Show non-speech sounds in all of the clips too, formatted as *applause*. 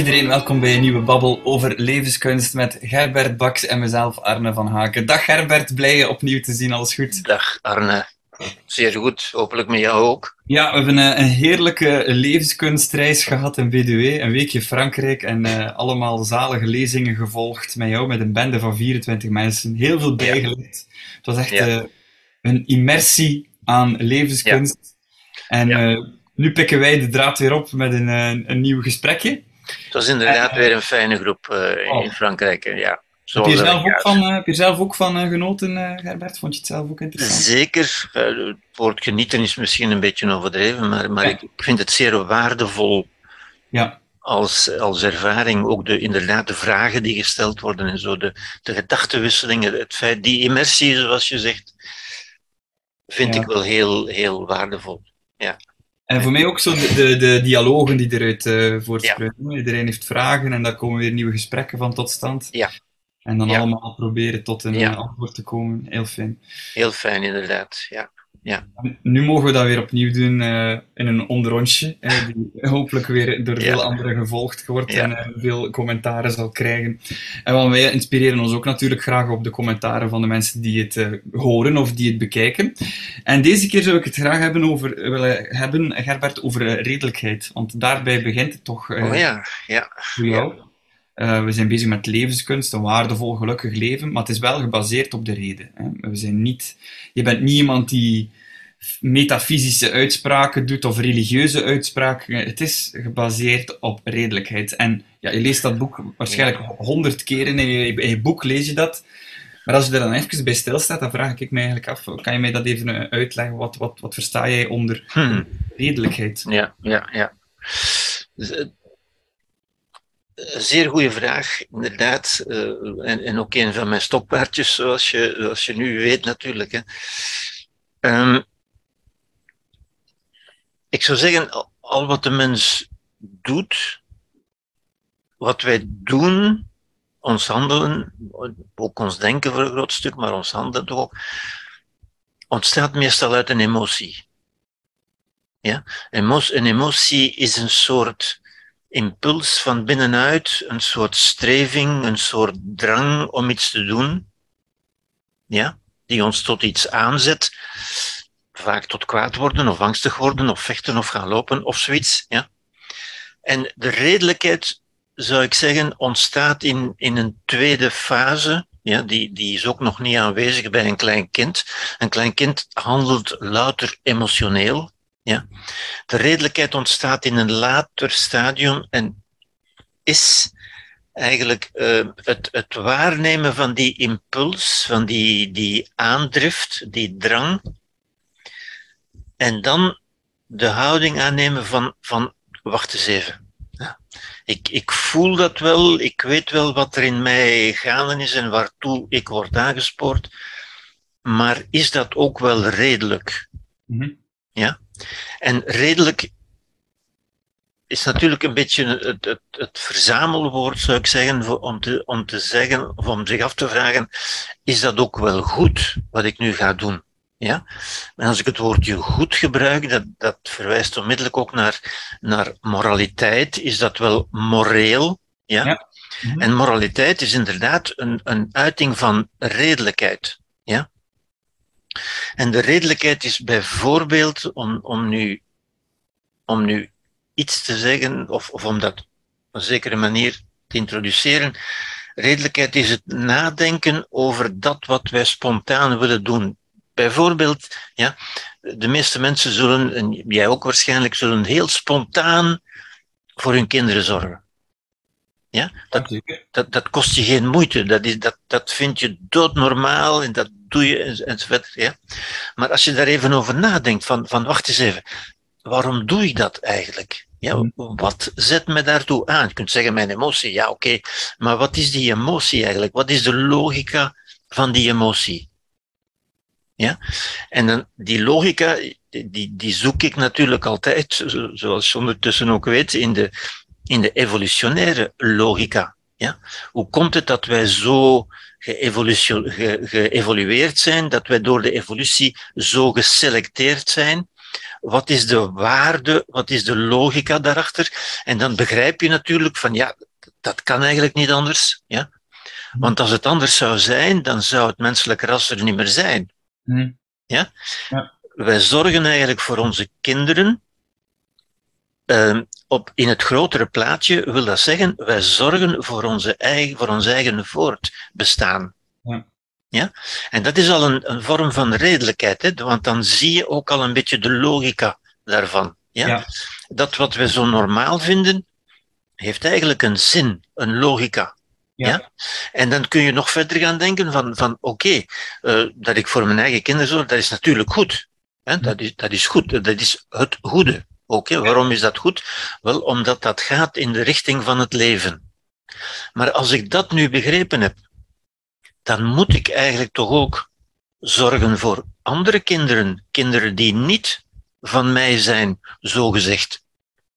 Iedereen, welkom bij een nieuwe babbel over levenskunst met Gerbert Baks en mezelf, Arne van Haken. Dag Gerbert, blij je opnieuw te zien, alles goed? Dag Arne, zeer goed, hopelijk met jou ook. Ja, we hebben een, een heerlijke levenskunstreis gehad in BDW, een weekje Frankrijk en uh, allemaal zalige lezingen gevolgd met jou, met een bende van 24 mensen. Heel veel bijgeleerd. Het was echt ja. uh, een immersie aan levenskunst. Ja. En uh, nu pikken wij de draad weer op met een, een, een nieuw gesprekje. Het was inderdaad weer een fijne groep oh. in Frankrijk. Ja. Heb je, zelf ook van, heb je zelf ook van genoten, Gerbert? Vond je het zelf ook interessant? Zeker. het woord genieten is misschien een beetje overdreven, maar, maar ja. ik vind het zeer waardevol ja. als, als ervaring. Ook de, inderdaad de vragen die gesteld worden en zo, de, de gedachtenwisselingen, het feit, die immersie, zoals je zegt, vind ja. ik wel heel, heel waardevol. Ja. En voor mij ook zo de, de, de dialogen die eruit uh, voortspruiten. Ja. Iedereen heeft vragen en daar komen weer nieuwe gesprekken van tot stand. Ja. En dan ja. allemaal proberen tot een ja. antwoord te komen. Heel fijn. Heel fijn, inderdaad. Ja. Ja. Nu mogen we dat weer opnieuw doen uh, in een onderrondje, uh, die *laughs* hopelijk weer door veel anderen gevolgd wordt en uh, veel commentaren zal krijgen. En want wij inspireren ons ook natuurlijk graag op de commentaren van de mensen die het horen of die het bekijken. En deze keer zou ik het graag hebben over, willen hebben, Gerbert, over redelijkheid. Want daarbij begint het toch oh, ja. Ja. voor jou. Uh, we zijn bezig met levenskunst, een waardevol, gelukkig leven, maar het is wel gebaseerd op de reden. Hè. We zijn niet, je bent niet iemand die metafysische uitspraken doet of religieuze uitspraken. Het is gebaseerd op redelijkheid. En ja, je leest dat boek waarschijnlijk honderd keer in je, in je boek, lees je dat. Maar als je er dan even bij stilstaat, dan vraag ik me eigenlijk af, kan je mij dat even uitleggen? Wat, wat, wat versta jij onder hmm. redelijkheid? Ja, ja, ja. Dus, zeer goede vraag, inderdaad. Uh, en, en ook een van mijn stokpaardjes, zoals je, zoals je nu weet natuurlijk. Hè. Um, ik zou zeggen, al wat de mens doet, wat wij doen, ons handelen, ook ons denken voor een groot stuk, maar ons handelen toch ook, ontstaat meestal uit een emotie. Ja? Een emotie is een soort impuls van binnenuit, een soort streving, een soort drang om iets te doen, ja, die ons tot iets aanzet, vaak tot kwaad worden of angstig worden of vechten of gaan lopen of zoiets. Ja. En de redelijkheid, zou ik zeggen, ontstaat in, in een tweede fase. Ja, die, die is ook nog niet aanwezig bij een klein kind. Een klein kind handelt louter emotioneel. Ja. De redelijkheid ontstaat in een later stadium en is eigenlijk uh, het, het waarnemen van die impuls, van die, die aandrift, die drang. En dan de houding aannemen van, van wacht eens even. Ja. Ik, ik voel dat wel, ik weet wel wat er in mij gaande is en waartoe ik word aangespoord. Maar is dat ook wel redelijk? Mm -hmm. Ja? En redelijk is natuurlijk een beetje het, het, het verzamelwoord, zou ik zeggen, om te, om te zeggen, of om zich af te vragen, is dat ook wel goed wat ik nu ga doen? Ja? En als ik het woordje goed gebruik, dat, dat verwijst onmiddellijk ook naar, naar moraliteit. Is dat wel moreel? Ja? ja. Mm -hmm. En moraliteit is inderdaad een, een uiting van redelijkheid. Ja? En de redelijkheid is bijvoorbeeld om, om, nu, om nu iets te zeggen, of, of om dat op een zekere manier te introduceren. Redelijkheid is het nadenken over dat wat wij spontaan willen doen. Bijvoorbeeld, ja, de meeste mensen zullen, en jij ook waarschijnlijk, zullen heel spontaan voor hun kinderen zorgen. Ja, dat, dat, dat kost je geen moeite. Dat, is, dat, dat vind je doodnormaal en dat doe je enzovoort. Ja. Maar als je daar even over nadenkt, van, van wacht eens even, waarom doe ik dat eigenlijk? Ja, wat zet me daartoe aan? Je kunt zeggen mijn emotie, ja oké, okay. maar wat is die emotie eigenlijk? Wat is de logica van die emotie? Ja? En dan, die logica, die, die zoek ik natuurlijk altijd, zoals je ondertussen ook weet, in de, in de evolutionaire logica. Ja? Hoe komt het dat wij zo ge geëvolueerd zijn, dat wij door de evolutie zo geselecteerd zijn, Wat is de waarde? Wat is de logica daarachter? En dan begrijp je natuurlijk van ja, dat kan eigenlijk niet anders. Ja? Want als het anders zou zijn, dan zou het menselijke ras er niet meer zijn. Mhm. Ja? Ja. Wij zorgen eigenlijk voor onze kinderen. Ehm, op, in het grotere plaatje wil dat zeggen, wij zorgen voor, onze eigen, voor ons eigen voortbestaan. Ja. Ja? En dat is al een, een vorm van redelijkheid, hè? want dan zie je ook al een beetje de logica daarvan. Ja? Ja. Dat wat we zo normaal vinden, heeft eigenlijk een zin, een logica. Ja. Ja? En dan kun je nog verder gaan denken van, van oké, eh, dat ik voor mijn eigen kinderen zorg, dat is natuurlijk goed. Hè? Dat, is, dat is goed, dat is het goede. Oké, waarom is dat goed? Wel, omdat dat gaat in de richting van het leven. Maar als ik dat nu begrepen heb, dan moet ik eigenlijk toch ook zorgen voor andere kinderen, kinderen die niet van mij zijn, zogezegd.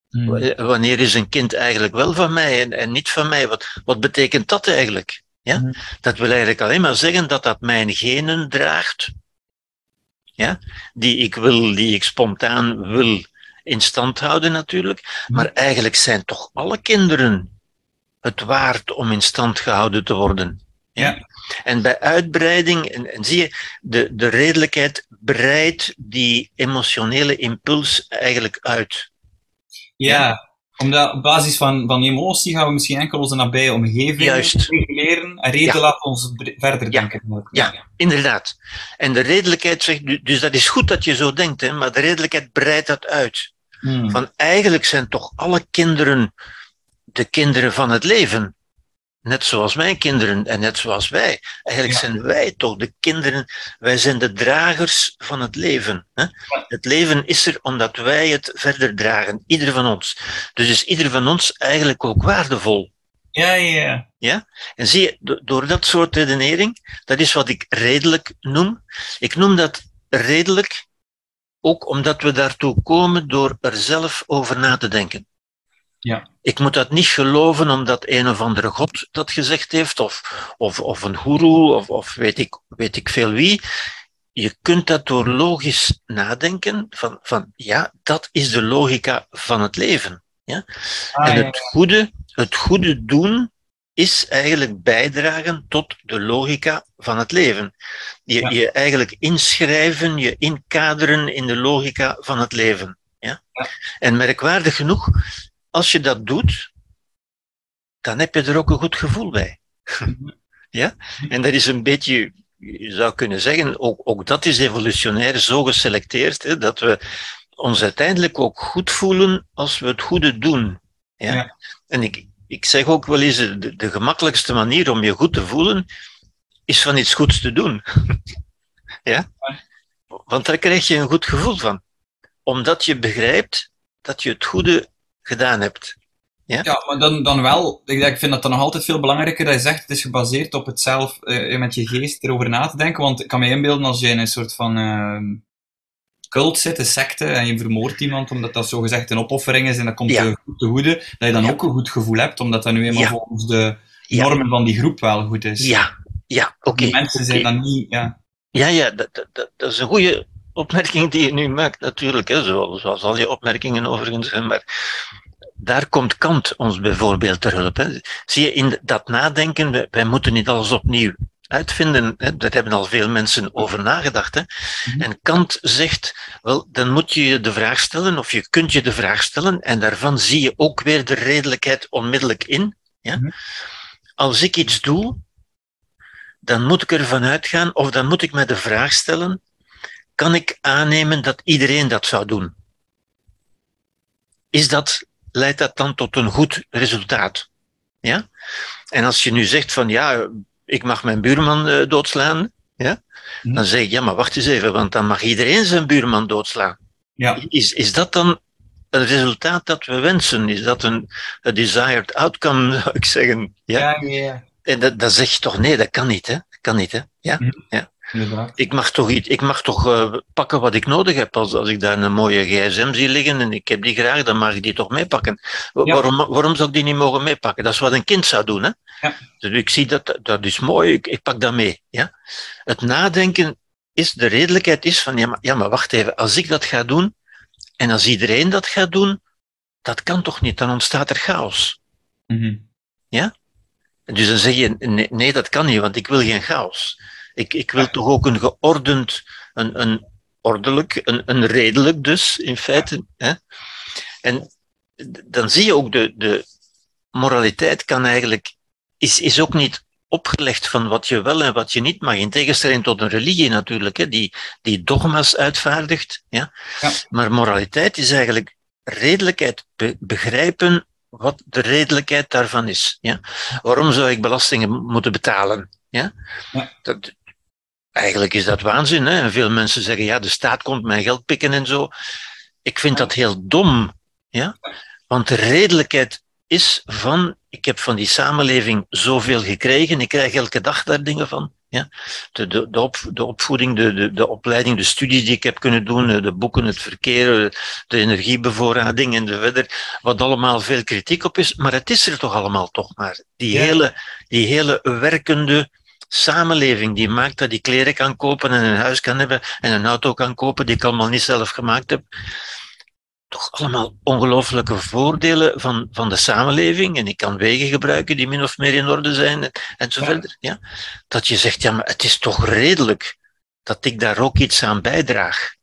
Mhm. W- Wanneer is een kind eigenlijk wel van mij en, en niet van mij? Wat, wat betekent dat eigenlijk? Ja? Mhm. Dat wil eigenlijk alleen maar zeggen dat dat mijn genen draagt, ja? die ik wil, die ik spontaan wil in stand houden natuurlijk. Maar eigenlijk zijn toch alle kinderen het waard om in stand gehouden te worden. Ja. En bij uitbreiding, en, en zie je, de, de redelijkheid breidt die emotionele impuls eigenlijk uit. Ja, omdat op basis van, van emotie gaan we misschien enkel onze nabije omgeving Juist. reguleren en reden Ja. laat ons verder Ja. denken. Ja. Inderdaad. En de redelijkheid zegt, du- dus dat is goed dat je zo denkt, hè, maar de redelijkheid breidt dat uit. Hmm. Van eigenlijk zijn toch alle kinderen de kinderen van het leven. Net zoals mijn kinderen en net zoals wij. Eigenlijk Ja. zijn wij toch de kinderen, wij zijn de dragers van het leven. Hè? Het leven is er omdat wij het verder dragen, ieder van ons. Dus is ieder van ons eigenlijk ook waardevol. Ja, ja, ja. En zie je, do- door dat soort redenering, dat is wat ik redelijk noem. Ik noem dat redelijk ook omdat we daartoe komen door er zelf over na te denken. Ja. Ik moet dat niet geloven omdat een of andere god dat gezegd heeft, of, of, of een goeroe, of, of weet, ik, weet ik veel wie. Je kunt dat door logisch nadenken van, van ja, dat is de logica van het leven. Ah, En ja. het goede, het goede doen is eigenlijk bijdragen tot de logica van het leven. Je, Ja. je eigenlijk inschrijven, je inkaderen in de logica van het leven. Ja? Ja. En merkwaardig genoeg, als je dat doet, dan heb je er ook een goed gevoel bij. ja? En dat is een beetje, je zou kunnen zeggen, ook, ook dat is evolutionair zo geselecteerd, hè, dat we ons uiteindelijk ook goed voelen als we het goede doen. Ja? Ja. En ik, ik zeg ook wel eens, de, de gemakkelijkste manier om je goed te voelen, is van iets goeds te doen. *laughs* ja? Want daar krijg je een goed gevoel van. Omdat je begrijpt dat je het goede gedaan hebt. Ja, maar dan, dan wel. Ik vind dat dan nog altijd veel belangrijker dat je zegt, het is gebaseerd op het zelf, eh, met je geest erover na te denken. Want ik kan me inbeelden als je in een soort van ehm, cult zit, een secte, en je vermoordt iemand omdat dat zogezegd een opoffering is en dat komt Ja. te, te goede, dat je dan Ja. ook een goed gevoel hebt, omdat dat nu eenmaal Ja. volgens de normen van die groep wel goed is. Ja, ja, oké. Die mensen zijn dan niet, ja. Ja, ja, dat, dat, is een goede opmerking die je nu maakt, natuurlijk. Hè, zoals, zoals al je opmerkingen overigens. Maar daar komt Kant ons bijvoorbeeld ter hulp. Hè. Zie je, in dat nadenken, wij, wij moeten niet alles opnieuw uitvinden. Hè. Daar hebben al veel mensen over nagedacht. Hè. Mhm. En Kant zegt, wel, dan moet je je de vraag stellen, of je kunt je de vraag stellen, en daarvan zie je ook weer de redelijkheid onmiddellijk in. Ja? Mhm. Als ik iets doe, dan moet ik ervan uitgaan, of dan moet ik me de vraag stellen, kan ik aannemen dat iedereen dat zou doen? Is dat, leidt dat dan tot een goed resultaat? Ja? En als je nu zegt van, ja, ik mag mijn buurman eh, doodslaan, ja? Mhm. dan zeg ik, ja, maar wacht eens even, want dan mag iedereen zijn buurman doodslaan. Ja, Is, is dat dan een resultaat dat we wensen? Is dat een, desired outcome, *laughs* zou ik zeggen? Ja? ja, ja, ja. En dat, dat zeg je toch, nee, dat kan niet, hè? Dat kan niet, hè? Ja? Inderdaad. Ik mag toch, iets, ik mag toch eh, pakken wat ik nodig heb. Als, als ik daar een mooie gsm zie liggen en ik heb die graag, dan mag ik die toch meepakken. Ja. Waarom, waarom zou ik die niet mogen meepakken? Dat is wat een kind zou doen. Hè? Ja. Dus ik zie dat, dat is mooi, ik, ik pak dat mee. Ja? Het nadenken is, de redelijkheid is van, ja maar, ja, maar wacht even, als ik dat ga doen, En als iedereen dat gaat doen, dat kan toch niet, dan ontstaat er chaos. Mhm. Ja? Dus dan zeg je, nee, nee, dat kan niet, want ik wil geen chaos. Ik, ik wil toch ook een geordend, een, een ordelijk, een, een redelijk dus, in feite. Hè? En dan zie je ook de, de moraliteit kan eigenlijk, is, is ook niet opgelegd van wat je wel en wat je niet mag. In tegenstelling tot een religie natuurlijk, hè, die, die dogma's uitvaardigt. Ja? Ja. Maar moraliteit is eigenlijk redelijkheid be- begrijpen wat de redelijkheid daarvan is. Ja? Waarom zou ik belastingen moeten betalen? Ja? Ja. Dat, eigenlijk is dat waanzin. Hè? En veel mensen zeggen, ja, de staat komt mijn geld pikken en zo. Ik vind dat heel dom. Ja? Want de redelijkheid is van, ik heb van die samenleving zoveel gekregen, ik krijg elke dag daar dingen van. Ja? De, de, de, op, de opvoeding, de, de, de opleiding, de studies die ik heb kunnen doen, de boeken, het verkeer, de energiebevoorrading en de verder, wat allemaal veel kritiek op is, maar het is er toch allemaal toch maar. Die, Ja. hele, die hele werkende samenleving die maakt dat ik kleren kan kopen en een huis kan hebben en een auto kan kopen die ik allemaal niet zelf gemaakt heb toch allemaal ongelooflijke voordelen van, van de samenleving. En ik kan wegen gebruiken die min of meer in orde zijn en, en zo Ja. verder. Ja? Dat je zegt, ja, maar het is toch redelijk dat ik daar ook iets aan bijdraag.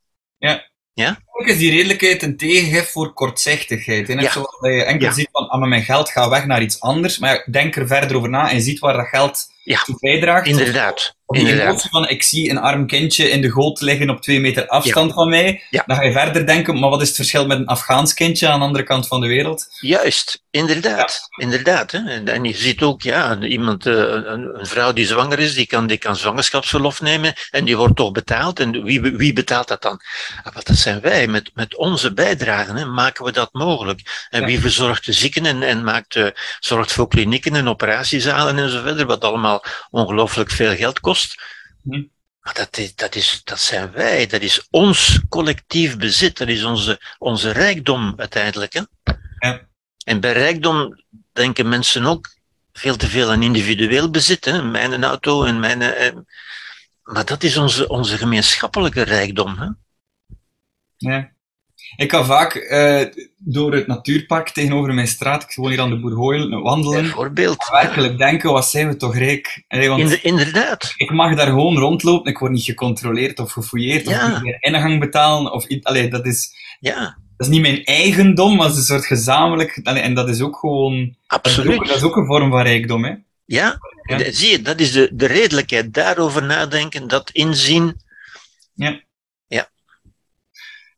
Ook is die redelijkheid een tegengif voor kortzichtigheid. Net Ja. zoals je enkel Ja. ziet van, ah, maar mijn geld gaat weg naar iets anders. Maar ja, denk er verder over na en ziet waar dat geld Ja. bijdraagt. Inderdaad. Inderdaad. emotie van, ik zie een arm kindje in de goot liggen op twee meter afstand van mij. Ja. Dan ga je verder denken, maar wat is het verschil met een Afghaans kindje aan de andere kant van de wereld? Juist, inderdaad. inderdaad hè. En, en je ziet ook, ja, iemand, eh, een, een vrouw die zwanger is, die kan, die kan zwangerschapsverlof nemen en die wordt toch betaald. En wie, wie betaalt dat dan? Ah, wat dat zijn wij. Met, met onze bijdragen hè, maken we dat mogelijk. En wie verzorgt de zieken en, en maakt, eh, zorgt voor klinieken en operatiezalen en zo verder, wat allemaal ongelooflijk veel geld kost. Hm. Maar dat, is, dat, is, dat zijn wij, dat is ons collectief bezit, dat is onze, onze rijkdom uiteindelijk. Hè? Ja. En bij rijkdom denken mensen ook veel te veel aan individueel bezit. Hè? Mijn auto en mijn. eh, maar dat is onze, onze gemeenschappelijke rijkdom. Hè? Ja. Ik ga vaak eh, door het natuurpark tegenover mijn straat, ik woon hier aan de Boerhooil, wandelen. Bijvoorbeeld. Werkelijk denken, wat zijn we toch rijk? Allee, want Inder- inderdaad. ik mag daar gewoon rondlopen, ik word niet gecontroleerd of gefouilleerd, of Ja. moet meer ingang betalen. Of, allee, dat, is, Ja, dat is niet mijn eigendom, maar het is een soort gezamenlijk. Allee, en dat is ook gewoon. Dat is ook, absoluut. dat is ook een vorm van rijkdom, hè? Ja, Ja. zie je, dat is de, de redelijkheid. Daarover nadenken, dat inzien.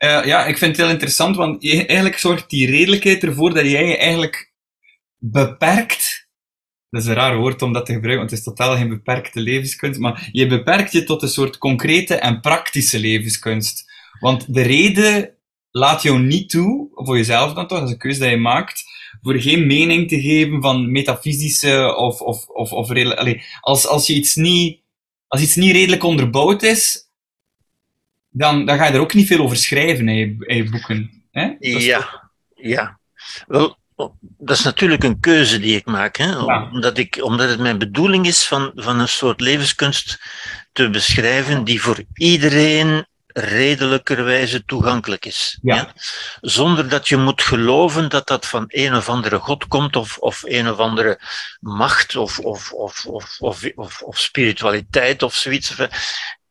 Eh, ja, ik vind het heel interessant, want eigenlijk zorgt die redelijkheid ervoor dat jij je eigenlijk beperkt. Dat is een raar woord om dat te gebruiken, want het is totaal geen beperkte levenskunst. Maar je beperkt je tot een soort concrete en praktische levenskunst. Want de reden laat jou niet toe, voor jezelf dan toch, dat is een keuze dat je maakt, voor geen mening te geven van metafysische of. of, of, of allee, als, als, iets niet, als iets niet redelijk onderbouwd is, dan, dan ga je er ook niet veel over schrijven in je, boeken. Hè? Toch- Ja, ja. Wel, dat is natuurlijk een keuze die ik maak. Hè? Ja. Omdat, ik, omdat het mijn bedoeling is van, van een soort levenskunst te beschrijven die voor iedereen redelijkerwijze toegankelijk is. Ja. Zonder dat je moet geloven dat dat van een of andere god komt of, of een of andere macht of, of, of, of, of, of, of spiritualiteit of zoiets.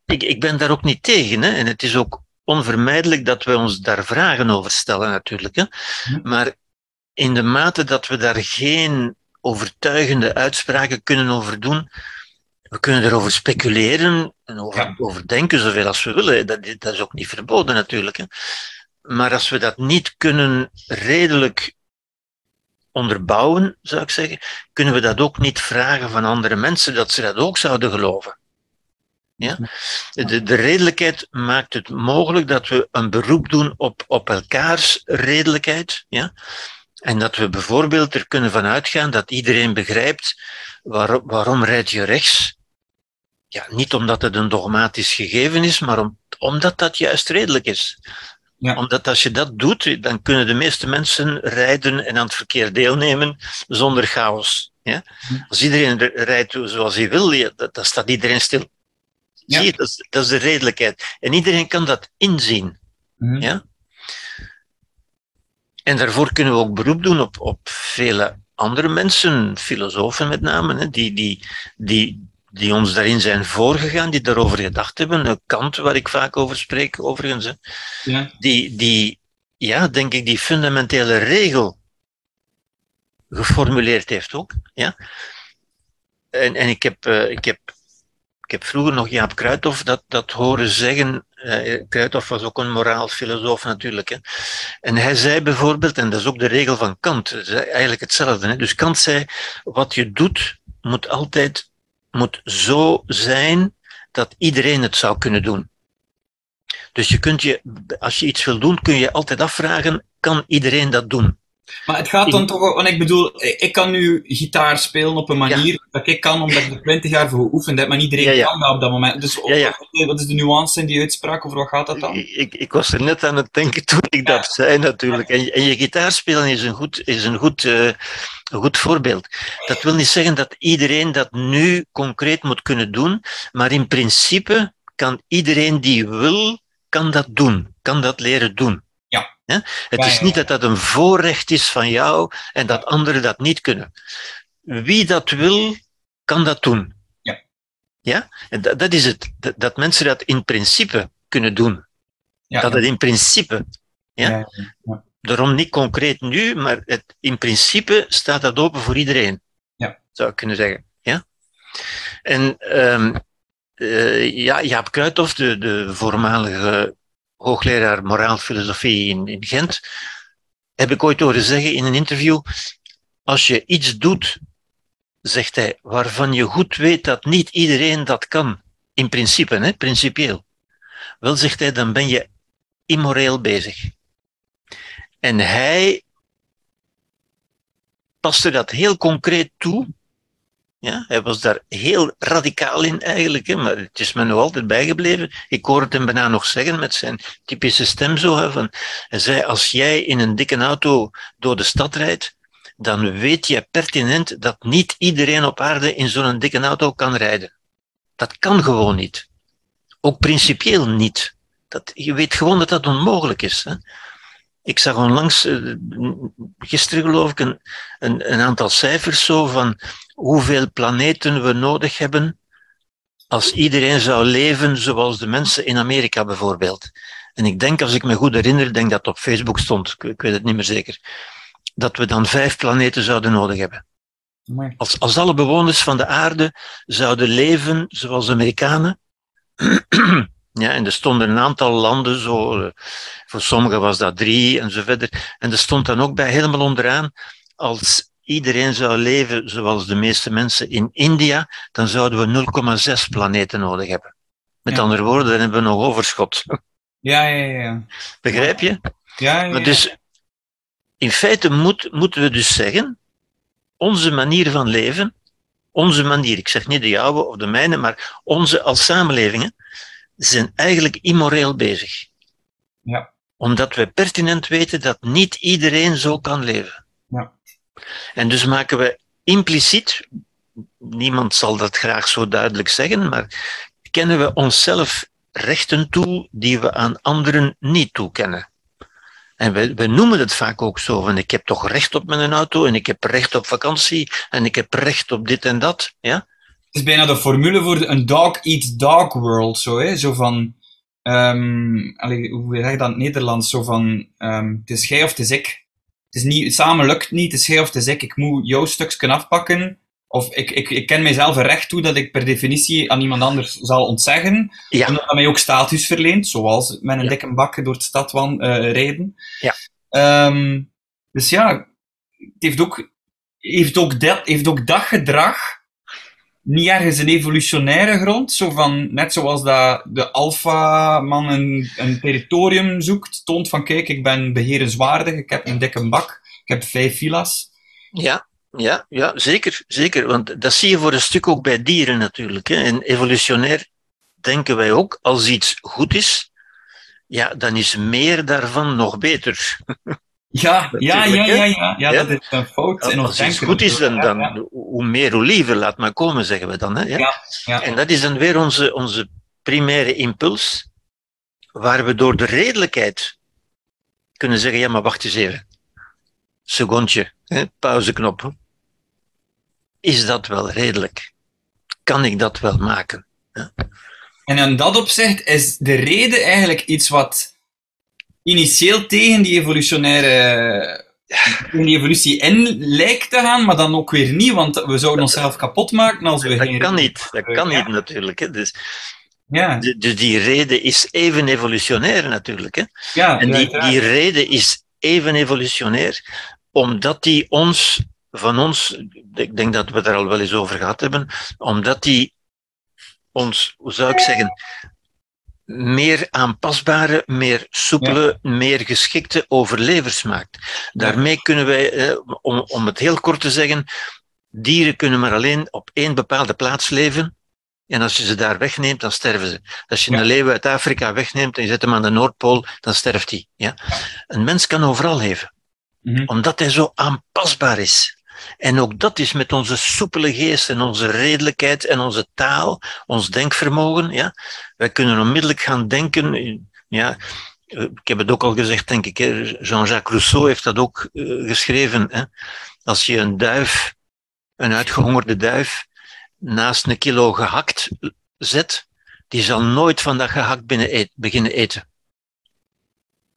Ik, ik ben daar ook niet tegen. Hè? En het is ook onvermijdelijk dat we ons daar vragen over stellen natuurlijk. Hè? Hm. Maar in de mate dat we daar geen overtuigende uitspraken kunnen over doen, we kunnen erover speculeren en over, Ja. over denken zoveel als we willen. Dat, is- dat is ook niet verboden natuurlijk. Hè? Maar als we dat niet kunnen redelijk onderbouwen, zou ik zeggen, kunnen we dat ook niet vragen van andere mensen dat ze dat ook zouden geloven. Ja? De, de redelijkheid maakt het mogelijk dat we een beroep doen op, op elkaars redelijkheid. Ja? En dat we bijvoorbeeld er kunnen van uitgaan dat iedereen begrijpt waarom, waarom rijd je rechts. Ja, niet omdat het een dogmatisch gegeven is, maar om, omdat dat juist redelijk is. Ja. Omdat als je dat doet, dan kunnen de meeste mensen rijden en aan het verkeer deelnemen zonder chaos. Ja? Hm. Als iedereen rijdt zoals hij wil, dan staat iedereen stil. Ja. Zie je, dat is, dat is de redelijkheid. En iedereen kan dat inzien. Mhm. Ja? En daarvoor kunnen we ook beroep doen op, op vele andere mensen, filosofen met name, hè, die, die, die, die ons daarin zijn voorgegaan, die daarover gedacht hebben. Kant, waar ik vaak over spreek, overigens. Hè, Ja. die, die, ja, denk ik, die fundamentele regel geformuleerd heeft ook. Ja? En, en ik, heb, eh, ik, heb, ik heb vroeger nog Jaap Kruithof dat, dat horen zeggen. Eh, Kruithof was ook een moraalfilosoof natuurlijk. Hè? En hij zei bijvoorbeeld, en dat is ook de regel van Kant, eigenlijk hetzelfde. Hè? Dus Kant zei, wat je doet moet altijd moet zo zijn dat iedereen het zou kunnen doen. Dus je kunt je, als je iets wil doen, kun je altijd afvragen, kan iedereen dat doen? Maar het gaat dan toch, want ik bedoel, ik kan nu gitaar spelen op een manier dat ik kan, omdat ik er 20 jaar voor geoefend heb, maar niet iedereen Ja, ja. kan dat op dat moment. Dus. Wat, is de nuance in die uitspraak, over wat gaat dat dan? Ik, ik, ik was er net aan het denken toen ik dat zei natuurlijk. En, en je gitaar spelen is een goed, is een goed, eh, een goed voorbeeld. Dat wil niet zeggen dat iedereen dat nu concreet moet kunnen doen, maar in principe kan iedereen die wil, kan dat doen, kan dat leren doen. Ja. Het is niet dat dat een voorrecht is van jou en dat anderen dat niet kunnen. Wie dat wil, kan dat doen. Ja. Ja? En dat, dat is het. Dat, dat mensen dat in principe kunnen doen. Ja, Dat het in principe. Ja? ja, ja. Daarom niet concreet nu, maar het, in principe staat dat open voor iedereen. Ja. Zou ik kunnen zeggen. Ja? En ehm, eh, ja, Jaap Kruithof, de, de voormalige hoogleraar moraalfilosofie in, in Gent, heb ik ooit horen zeggen in een interview, als je iets doet, zegt hij, waarvan je goed weet dat niet iedereen dat kan, in principe, hè, principieel, wel, zegt hij, dan ben je immoreel bezig. En hij paste dat heel concreet toe. Ja, hij was daar heel radicaal in eigenlijk, hè, maar het is me nog altijd bijgebleven. Ik hoor het hem bijna nog zeggen met zijn typische stem zo. Van, hij zei, als jij in een dikke auto door de stad rijdt, dan weet je pertinent dat niet iedereen op aarde in zo'n dikke auto kan rijden. Dat kan gewoon niet. Ook principieel niet. Dat, je weet gewoon dat dat onmogelijk is. Hè. Ik zag onlangs, eh, gisteren geloof ik, een, een, een aantal cijfers zo van hoeveel planeten we nodig hebben als iedereen zou leven zoals de mensen in Amerika bijvoorbeeld. En ik denk, als ik me goed herinner, denk dat het op Facebook stond, ik, ik weet het niet meer zeker, dat we dan vijf planeten zouden nodig hebben. Als, als alle bewoners van de aarde zouden leven zoals de Amerikanen. *clears throat* ja, en er stonden een aantal landen, zo, eh, voor sommigen was dat drie en zo verder. En er stond dan ook bij helemaal onderaan, als iedereen zou leven zoals de meeste mensen in India, dan zouden we 0,6 planeten nodig hebben. Met Ja. andere woorden, dan hebben we nog overschot. Ja, ja, ja. Begrijp je? ja, ja, Maar dus, in feite moet, moeten we dus zeggen, onze manier van leven, onze manier, ik zeg niet de jouwe of de mijne, maar onze als samenlevingen, zijn eigenlijk immoreel bezig. Ja. Omdat we pertinent weten dat niet iedereen zo kan leven. Ja. En dus maken we impliciet, niemand zal dat graag zo duidelijk zeggen, maar kennen we onszelf rechten toe die we aan anderen niet toekennen. En we, we noemen het vaak ook zo, van ik heb toch recht op mijn auto en ik heb recht op vakantie en ik heb recht op dit en dat. Ja? Het is bijna de formule voor een dog eat dog world, zo, hè? Zo van, ehm allee, hoe zeg je dat in het Nederlands? Zo van, ehm, het is jij of het is ik. Het is niet, samen lukt niet, het is jij of het is ik. Ik moet jouw stukje afpakken. Of ik, ik, ik ken mijzelf een recht toe dat ik per definitie aan iemand anders zal ontzeggen. Ja. Omdat dat mij ook status verleent, zoals met een Ja. dikke bak door de stad wan, eh, rijden. Ja. Ehm, dus ja, het heeft ook, heeft, ook dat, heeft ook dat gedrag niet ergens een evolutionaire grond, zo van, net zoals dat de alfa-man een, een territorium zoekt, toont van kijk, ik ben beherenswaardig, ik heb een dikke bak, ik heb vijf villa's. Ja, ja, ja zeker, zeker. Want dat zie je voor een stuk ook bij dieren natuurlijk. Hè. En evolutionair denken wij ook, als iets goed is, ja, dan is meer daarvan nog beter. *laughs* Ja, ja, ja, ja, ja, ja, Ja. dat is een fout Als denken. goed is, dan, Ja, dan ja. hoe meer, hoe liever, laat maar komen, zeggen we dan. Hè? Ja? Ja, ja. En dat is dan weer onze, onze primaire impuls, waar we door de redelijkheid kunnen zeggen, ja, maar wacht eens even. secondje, hè, pauzeknop. Is dat wel redelijk? Kan ik dat wel maken? En in dat opzicht is de reden eigenlijk iets wat initieel tegen die evolutionaire in die evolutie in lijkt te gaan, maar dan ook weer niet, want we zouden onszelf kapot maken als we Dat kan niet, dat kan Ja. niet natuurlijk. Hè. Dus, Ja, dus die reden is even evolutionair natuurlijk. Hè. ja, En die, die reden is even evolutionair, omdat die ons, van ons, ik denk dat we het er al wel eens over gehad hebben, omdat die ons, hoe zou ik zeggen, meer aanpasbare, meer soepele, meer geschikte overlevers maakt. Daarmee kunnen wij, eh, om, om het heel kort te zeggen, dieren kunnen maar alleen op één bepaalde plaats leven. En als je ze daar wegneemt, dan sterven ze. Als je Ja. een leeuw uit Afrika wegneemt en je zet hem aan de Noordpool, dan sterft hij. Ja? Een mens kan overal leven, Mhm. omdat hij zo aanpasbaar is. En ook dat is met onze soepele geest en onze redelijkheid en onze taal, ons denkvermogen. Ja? Wij kunnen onmiddellijk gaan denken. Ja, ik heb het ook al gezegd, denk ik. Jean-Jacques Rousseau heeft dat ook eh, geschreven. Hè? Als je een duif, een uitgehongerde duif, naast een kilo gehakt zet, die zal nooit van dat gehakt eet- beginnen eten.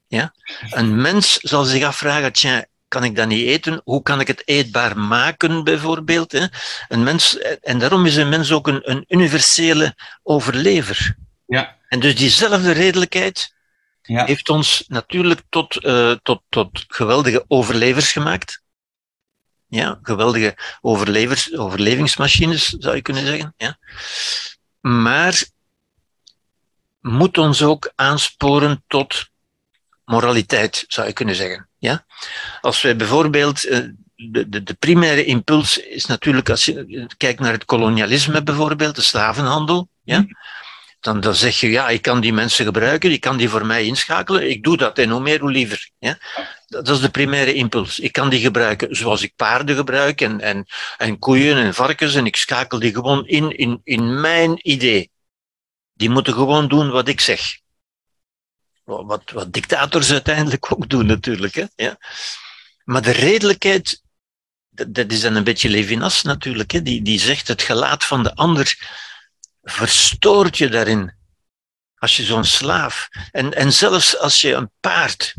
Ja? Een mens zal zich afvragen, tja, kan ik dat niet eten? Hoe kan ik het eetbaar maken, bijvoorbeeld? Hè? Een mens, en daarom is een mens ook een, een universele overlever. Ja. En dus diezelfde redelijkheid Ja. heeft ons natuurlijk tot, eh, tot, tot geweldige overlevers gemaakt. Ja, geweldige overlevers, overlevingsmachines, zou je kunnen zeggen. Ja. Maar moet ons ook aansporen tot moraliteit, zou je kunnen zeggen. Ja? Als wij bijvoorbeeld, eh, de, de, de primaire impuls is natuurlijk, als je kijkt naar het kolonialisme bijvoorbeeld, de slavenhandel, ja? dan, dan zeg je, ja, ik kan die mensen gebruiken, ik kan die voor mij inschakelen, ik doe dat en hoe meer, hoe liever. Ja? Dat dat is de primaire impuls. Ik kan die gebruiken zoals ik paarden gebruik en, en, en koeien en varkens en ik schakel die gewoon in, in, in mijn idee. Die moeten gewoon doen wat ik zeg. Wat, wat dictators uiteindelijk ook doen natuurlijk. Hè? Ja? Maar de redelijkheid, dat, is dan een beetje Levinas natuurlijk, hè? Die, die zegt het gelaat van de ander verstoort je daarin. Als je zo'n slaaf, en, en zelfs als je een paard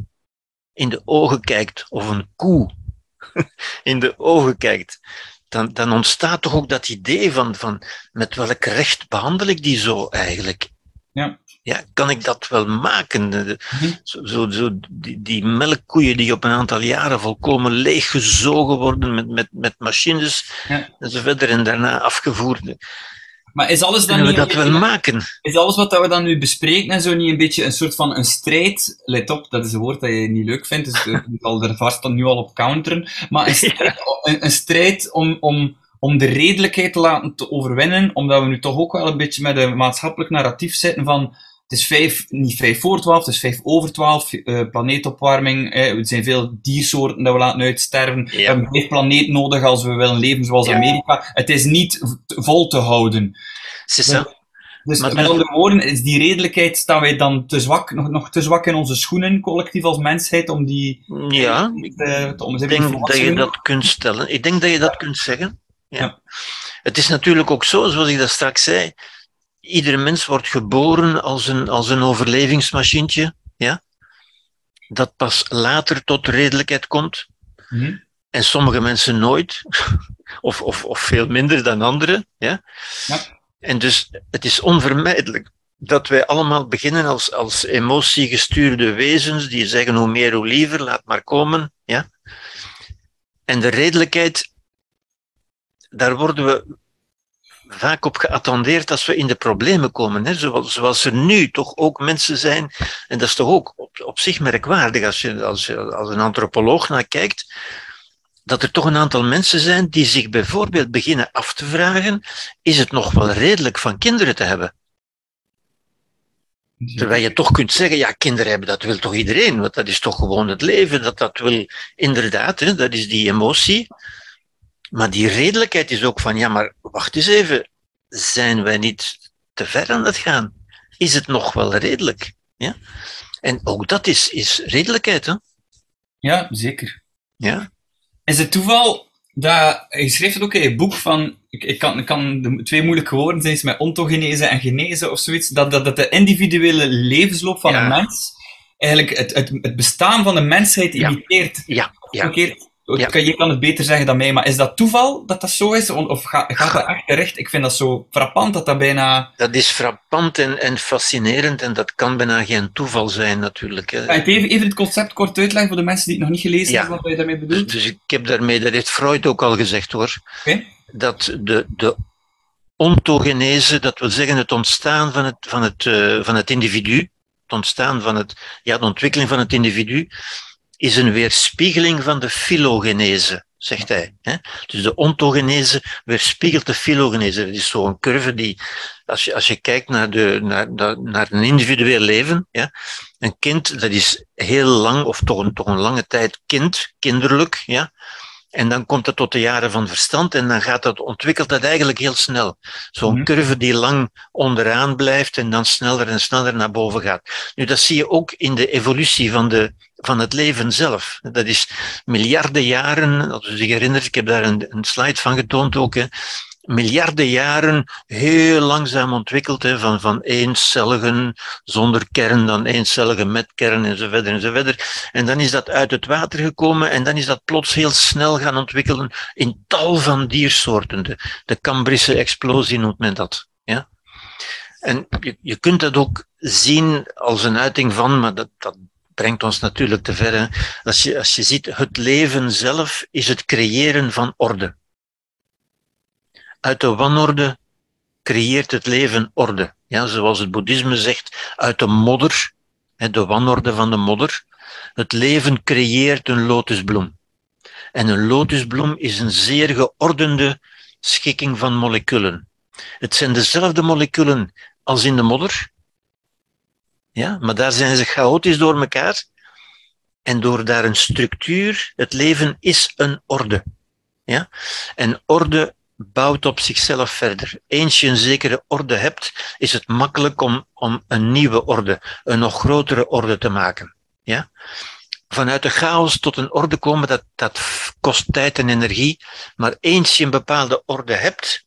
in de ogen kijkt, of een koe *laughs* in de ogen kijkt, dan, dan ontstaat toch ook dat idee van, van met welk recht behandel ik die zo eigenlijk? Ja. Ja, kan ik dat wel maken? De- Mhm. Zo, zo, zo, die, die melkkoeien die op een aantal jaren volkomen leeggezogen worden met, met, met machines Ja. en zo verder en daarna afgevoerd. Maar is alles dan Kunnen we niet... dat wel maken? Is alles wat we dan nu bespreken en zo niet een beetje een soort van een strijd? Let op, dat is een woord dat je niet leuk vindt, dus ik zal er vast dan nu al op counteren. Maar een *laughs* strijd, een, een strijd om, om, om de redelijkheid te laten te overwinnen, omdat we nu toch ook wel een beetje met een maatschappelijk narratief zitten van het is vijf, niet vijf voor twaalf, het is vijf over twaalf, eh, planeetopwarming, eh, er zijn veel diersoorten dat we laten uitsterven, we hebben vijf planeet nodig als we willen leven zoals Ja. Amerika. Het is niet vol te houden. Dus Maar met andere woorden, is die redelijkheid, staan wij dan te zwak, nog, nog te zwak in onze schoenen, collectief als mensheid, om die Ja, te, te, om eens ik denk dat je dat kunt stellen. Ik denk dat je dat kunt zeggen. Ja. Ja. Het is natuurlijk ook zo, zoals ik dat straks zei, iedere mens wordt geboren als een, als een overlevingsmachientje. Ja? Dat pas later tot redelijkheid komt. Mhm. En sommige mensen nooit, *laughs* of, of, of veel minder dan anderen. Ja? Ja. En dus het is onvermijdelijk dat wij allemaal beginnen als, als emotiegestuurde wezens die zeggen hoe meer hoe liever, laat maar komen. Ja? En de redelijkheid, daar worden we vaak op geattendeerd als we in de problemen komen. Hè? Zoals, zoals er nu toch ook mensen zijn, en dat is toch ook op, op zich merkwaardig als je als, je als een antropoloog naar kijkt, dat er toch een aantal mensen zijn die zich bijvoorbeeld beginnen af te vragen, is het nog wel redelijk van kinderen te hebben? Terwijl je toch kunt zeggen, ja, kinderen hebben, dat wil toch iedereen, want dat is toch gewoon het leven, dat dat wil, inderdaad, hè, dat is die emotie. Maar die redelijkheid is ook van, ja, maar wacht eens even, zijn wij niet te ver aan het gaan? Is het nog wel redelijk? Ja? En ook dat is, is redelijkheid, hè? Ja, zeker. Ja? Is het toeval dat, je schreef het ook in je boek van, ik, ik, kan, ik kan de twee moeilijke woorden zijn met ontogenese en genese of zoiets, dat, dat, dat de individuele levensloop van Ja. een mens eigenlijk het, het, het bestaan van de mensheid Ja. imiteert. Ja, ja. Verkeerd. Ja. Je kan het beter zeggen dan mij, maar is dat toeval dat dat zo is? Of ga- gaat dat echt terecht? Ik vind dat zo frappant dat dat bijna... Dat is frappant en, en fascinerend en dat kan bijna geen toeval zijn natuurlijk. Hè. Het even, even het concept kort uitleggen voor de mensen die het nog niet gelezen Ja. hebben, wat je daarmee bedoelt? dus ik heb daarmee, dat heeft Freud ook al gezegd hoor, dat de, de ontogenese, dat wil zeggen het ontstaan van het, van het, eh, van het individu, het ontstaan van het, ja, de ontwikkeling van het individu, is een weerspiegeling van de filogenese, zegt hij. Dus de ontogenese weerspiegelt de filogenese. Dat is zo'n curve die, als je, als je kijkt naar, de, naar, naar, naar een individueel leven, ja, een kind dat is heel lang, of toch een, toch een lange tijd kind, kinderlijk, ja, en dan komt het tot de jaren van verstand en dan gaat dat, ontwikkelt dat eigenlijk heel snel. Zo'n Mhm. curve die lang onderaan blijft en dan sneller en sneller naar boven gaat. Nu, dat zie je ook in de evolutie van, de, van het leven zelf. Dat is miljarden jaren, als u zich herinnert, ik heb daar een, een slide van getoond ook, hè, miljarden jaren heel langzaam ontwikkeld, hè, van, van eencelligen zonder kern, dan eencelligen met kern en zo verder en dan is dat uit het water gekomen en dan is dat plots heel snel gaan ontwikkelen in tal van diersoorten. De, de explosie noemt men dat. Ja? En je, je kunt dat ook zien als een uiting van, maar dat, dat brengt ons natuurlijk te ver. Hè. Als, je, als je ziet, het leven zelf is het creëren van orde. Uit de wanorde creëert het leven orde. Ja, zoals het boeddhisme zegt, uit de modder, de wanorde van de modder. Het leven creëert een lotusbloem. En een lotusbloem is een zeer geordende schikking van moleculen. Het zijn dezelfde moleculen als in de modder, ja, maar daar zijn ze chaotisch door elkaar. En door daar een structuur, het leven is een orde. Ja? En orde bouwt op zichzelf verder. Eens je een zekere orde hebt, is het makkelijk om, om een nieuwe orde, een nog grotere orde te maken. Ja? Vanuit de chaos tot een orde komen, dat, dat kost tijd en energie. Maar eens je een bepaalde orde hebt,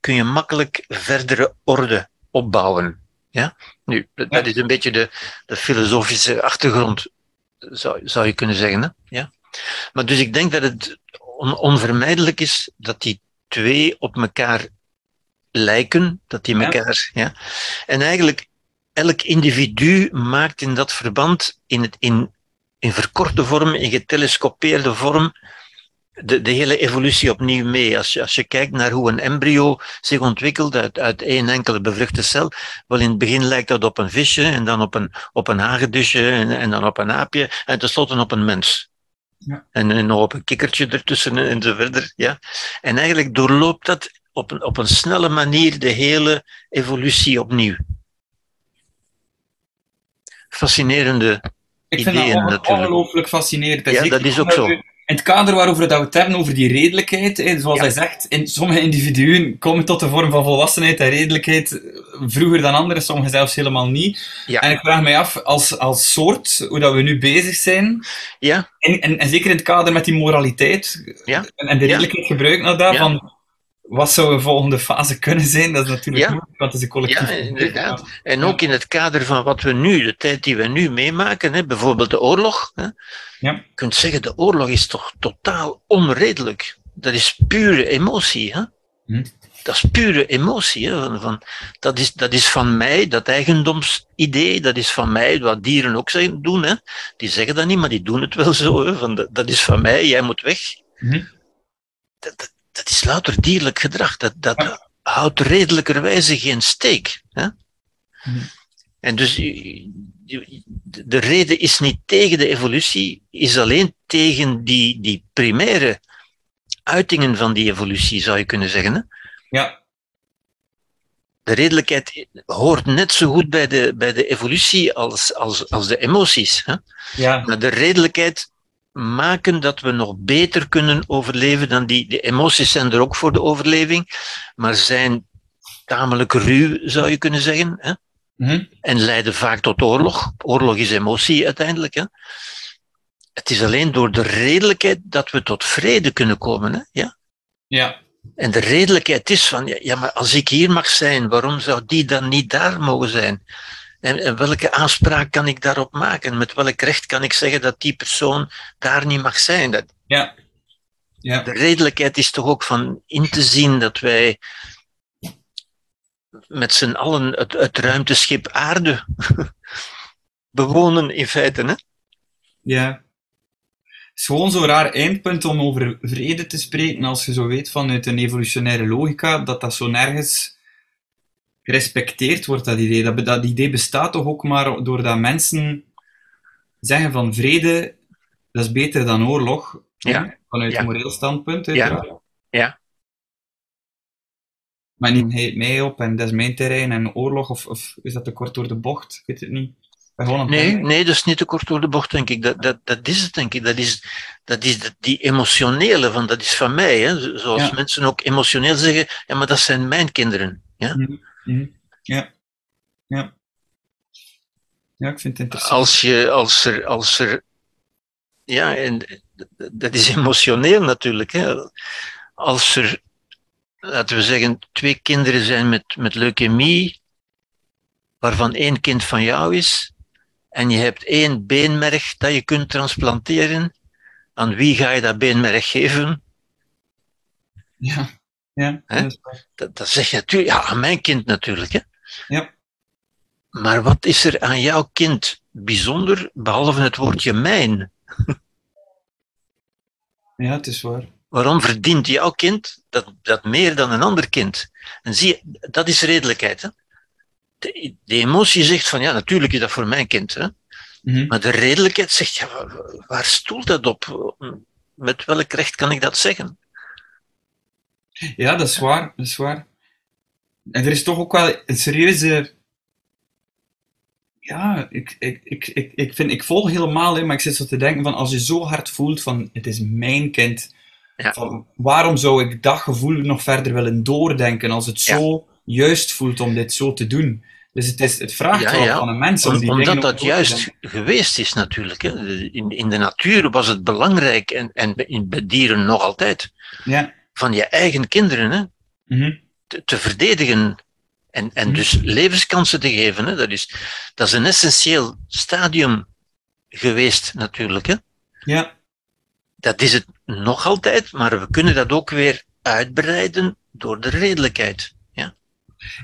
kun je makkelijk verdere orde opbouwen. Ja? Nu, dat dat is een beetje de, de filosofische achtergrond, zou, zou je kunnen zeggen. Hè? Ja? Maar dus ik denk dat het on- onvermijdelijk is dat die twee op elkaar lijken, dat die elkaar. Ja? En eigenlijk, elk individu maakt in dat verband, in, het, in, in verkorte vorm, in getelescopeerde vorm, de, de hele evolutie opnieuw mee. Als je, als je kijkt naar hoe een embryo zich ontwikkelt uit, uit één enkele bevruchte cel, wel in het begin lijkt dat op een visje, en dan op een, op een hagedisje, en, en dan op een aapje, en tenslotte op een mens. Ja. En, en nog op een kikkertje ertussen en zo verder. Ja. En eigenlijk doorloopt dat op een, op een snelle manier de hele evolutie opnieuw. Fascinerende. Ik vind ideeën dat onge- natuurlijk. ongelooflijk fascinerend. En Ja, dat is ook zo. In het kader waarover dat we het hebben, over die redelijkheid, hè, zoals Ja. hij zegt, in sommige individuen komen tot de vorm van volwassenheid en redelijkheid vroeger dan anderen, sommigen zelfs helemaal niet. Ja. En ik vraag mij af, als, als soort, hoe dat we nu bezig zijn, Ja, en, en, en zeker in het kader met die moraliteit, Ja. en, en de redelijkheid gebruiken naar daarvan, wat zou een volgende fase kunnen zijn? Dat is natuurlijk Ja. moeilijk, want het is een collectief. Ja, inderdaad. En ook in het kader van wat we nu, de tijd die we nu meemaken, hè, bijvoorbeeld de oorlog. Hè, Ja. Je kunt zeggen, de oorlog is toch totaal onredelijk. Dat is pure emotie. Hè? Hm. Dat is pure emotie. Hè? Van, van, dat, is, dat is van mij, dat eigendomsidee, dat is van mij, wat dieren ook zeggen, doen. Hè? Die zeggen dat niet, maar die doen het wel zo. Hè? Van, dat, dat is van mij, jij moet weg. Dat, dat, dat is louter dierlijk gedrag. Dat, dat houdt redelijkerwijze geen steek. Hè? Mhm. En dus je- de reden is niet tegen de evolutie, is alleen tegen die, die primaire uitingen van die evolutie, zou je kunnen zeggen. Hè? Ja, De redelijkheid hoort net zo goed bij de, bij de evolutie als, als, als de emoties. Hè? ja. Maar de redelijkheid maken dat we nog beter kunnen overleven dan die. De emoties zijn er ook voor de overleving, maar zijn tamelijk ruw, zou je kunnen zeggen. Hè? Mhm. En leiden vaak tot oorlog. Oorlog is emotie uiteindelijk. Hè? Het is alleen door de redelijkheid dat we tot vrede kunnen komen. Hè? Ja? Ja. En de redelijkheid is van, ja, ja, maar als ik hier mag zijn, waarom zou die dan niet daar mogen zijn? En, en welke aanspraak kan ik daarop maken? Met welk recht kan ik zeggen dat die persoon daar niet mag zijn? Dat, Ja. Ja. de redelijkheid is toch ook van in te zien dat wij met z'n allen het, het ruimteschip aarde *laughs* bewonen in feite. Hè? Ja. Het is gewoon zo'n raar eindpunt om over vrede te spreken, als je zo weet vanuit een evolutionaire logica, dat dat zo nergens gerespecteerd wordt, dat idee. Dat, dat idee bestaat toch ook maar doordat mensen zeggen van vrede, dat is beter dan oorlog, Ja. vanuit Ja. een moreel standpunt. Ja. uiteraard. Ja. Maar niet hij het mij op en dat is mijn terrein en oorlog, of, of is dat te kort door de bocht? Ik weet het niet. Nee, nee, dat is niet te kort door de bocht, denk ik. Dat, dat, dat is het, denk ik. Dat is, dat is de- die emotionele van, dat is van mij. Hè? Zo- Zoals Ja. mensen ook emotioneel zeggen, ja, maar dat zijn mijn kinderen. Ja? Mhm. Ja. Ja. Ja, ik vind het interessant. Als, je, als, er, als er. Ja, en dat is *laughs* emotioneel natuurlijk. Hè? Als er, laten we zeggen, twee kinderen zijn met, met leukemie, waarvan één kind van jou is, en je hebt één beenmerg dat je kunt transplanteren, aan wie ga je dat beenmerg geven? Ja, ja, dat zeg je natuurlijk, ja, aan mijn kind natuurlijk. Hè? Ja. Maar wat is er aan jouw kind bijzonder, behalve het woordje mijn? *laughs* ja, het is waar. Waarom verdient jouw kind dat, dat meer dan een ander kind? En zie je, dat is redelijkheid. Hè? De, de emotie zegt van ja, natuurlijk is dat voor mijn kind. Hè? Mhm. Maar de redelijkheid zegt ja, waar, waar stoelt dat op? Met welk recht kan ik dat zeggen? Ja, dat is waar, dat is waar. En er is toch ook wel een serieuze... Ja, ik, ik, ik, ik, ik, vind, ik volg helemaal, hè, maar ik zit zo te denken van, als je zo hard voelt van, het is mijn kind, Ja. van, waarom zou ik dat gevoel nog verder willen doordenken, als het Ja. zo juist voelt om dit zo te doen? Dus het, is, het vraagt Ja, wel ja. van een mens om die omdat dingen dat juist geweest is natuurlijk. Hè? In, in de natuur was het belangrijk, en, en in, bij dieren nog altijd, Ja. Van je eigen kinderen hè? Mhm. te, te verdedigen. En, en Mhm. dus levenskansen te geven. Hè? Dat, is, dat is een essentieel stadium geweest natuurlijk. Hè? Ja. Dat is het nog altijd, maar we kunnen dat ook weer uitbreiden door de redelijkheid.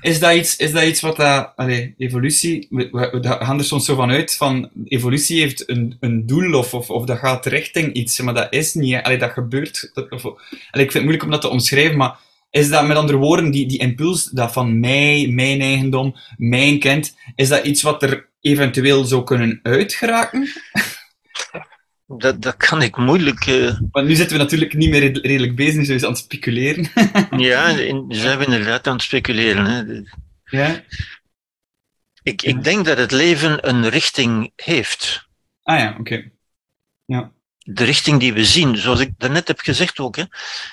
Is dat iets, is dat iets wat dat, evolutie, we, we, gaan er soms zo van uit van, evolutie heeft een, een doel of, of, of dat gaat richting iets, maar dat is niet, allee, dat gebeurt, dat, ik vind het moeilijk om dat te omschrijven, maar is dat met andere woorden, die, die impuls, dat van mij, mijn eigendom, mijn kind, is dat iets wat er eventueel zou kunnen uitgeraken? *laughs* Dat, dat kan ik moeilijk. eh, Want nu zitten we natuurlijk niet meer red- redelijk bezig, nu zijn we aan het speculeren. *laughs* ja, in, zijn we inderdaad aan het speculeren. Hè? ja? Ik, ik denk dat het leven een richting heeft. Ah ja, oké. Ja. de richting die we zien, zoals ik daarnet heb gezegd ook, hè,